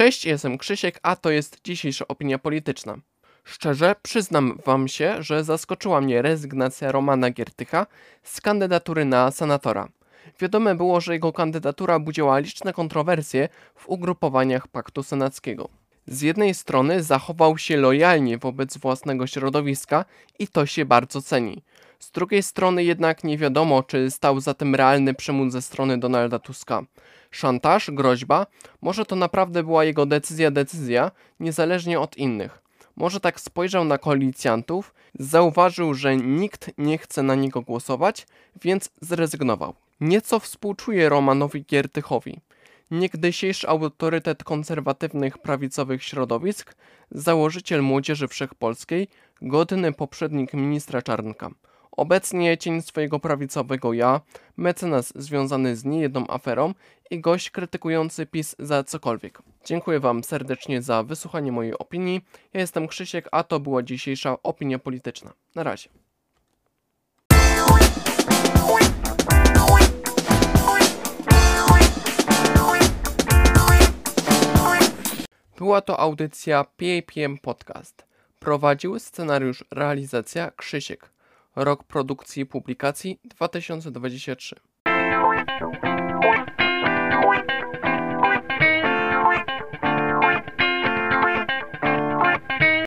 Cześć, jestem Krzysiek, a to jest dzisiejsza opinia polityczna. Szczerze, przyznam wam się, że zaskoczyła mnie rezygnacja Romana Giertycha z kandydatury na senatora. Wiadome było, że jego kandydatura budziła liczne kontrowersje w ugrupowaniach Paktu Senackiego. Z jednej strony zachował się lojalnie wobec własnego środowiska i to się bardzo ceni. Z drugiej strony jednak nie wiadomo, czy stał za tym realny przymus ze strony Donalda Tuska. Szantaż, groźba, może to naprawdę była jego decyzja, decyzja, niezależnie od innych. Może tak spojrzał na koalicjantów, zauważył, że nikt nie chce na niego głosować, więc zrezygnował. Nieco współczuje Romanowi Giertychowi. Niegdysiejszy autorytet konserwatywnych prawicowych środowisk, założyciel Młodzieży Wszechpolskiej, godny poprzednik ministra Czarnka. Obecnie cień swojego prawicowego ja, mecenas związany z niejedną aferą i gość krytykujący PiS za cokolwiek. Dziękuję Wam serdecznie za wysłuchanie mojej opinii. Ja jestem Krzysiek, a to była dzisiejsza opinia polityczna. Na razie. Była to audycja PAPM Podcast. Prowadził scenariusz realizacja Krzysiek. Rok produkcji i publikacji 2023.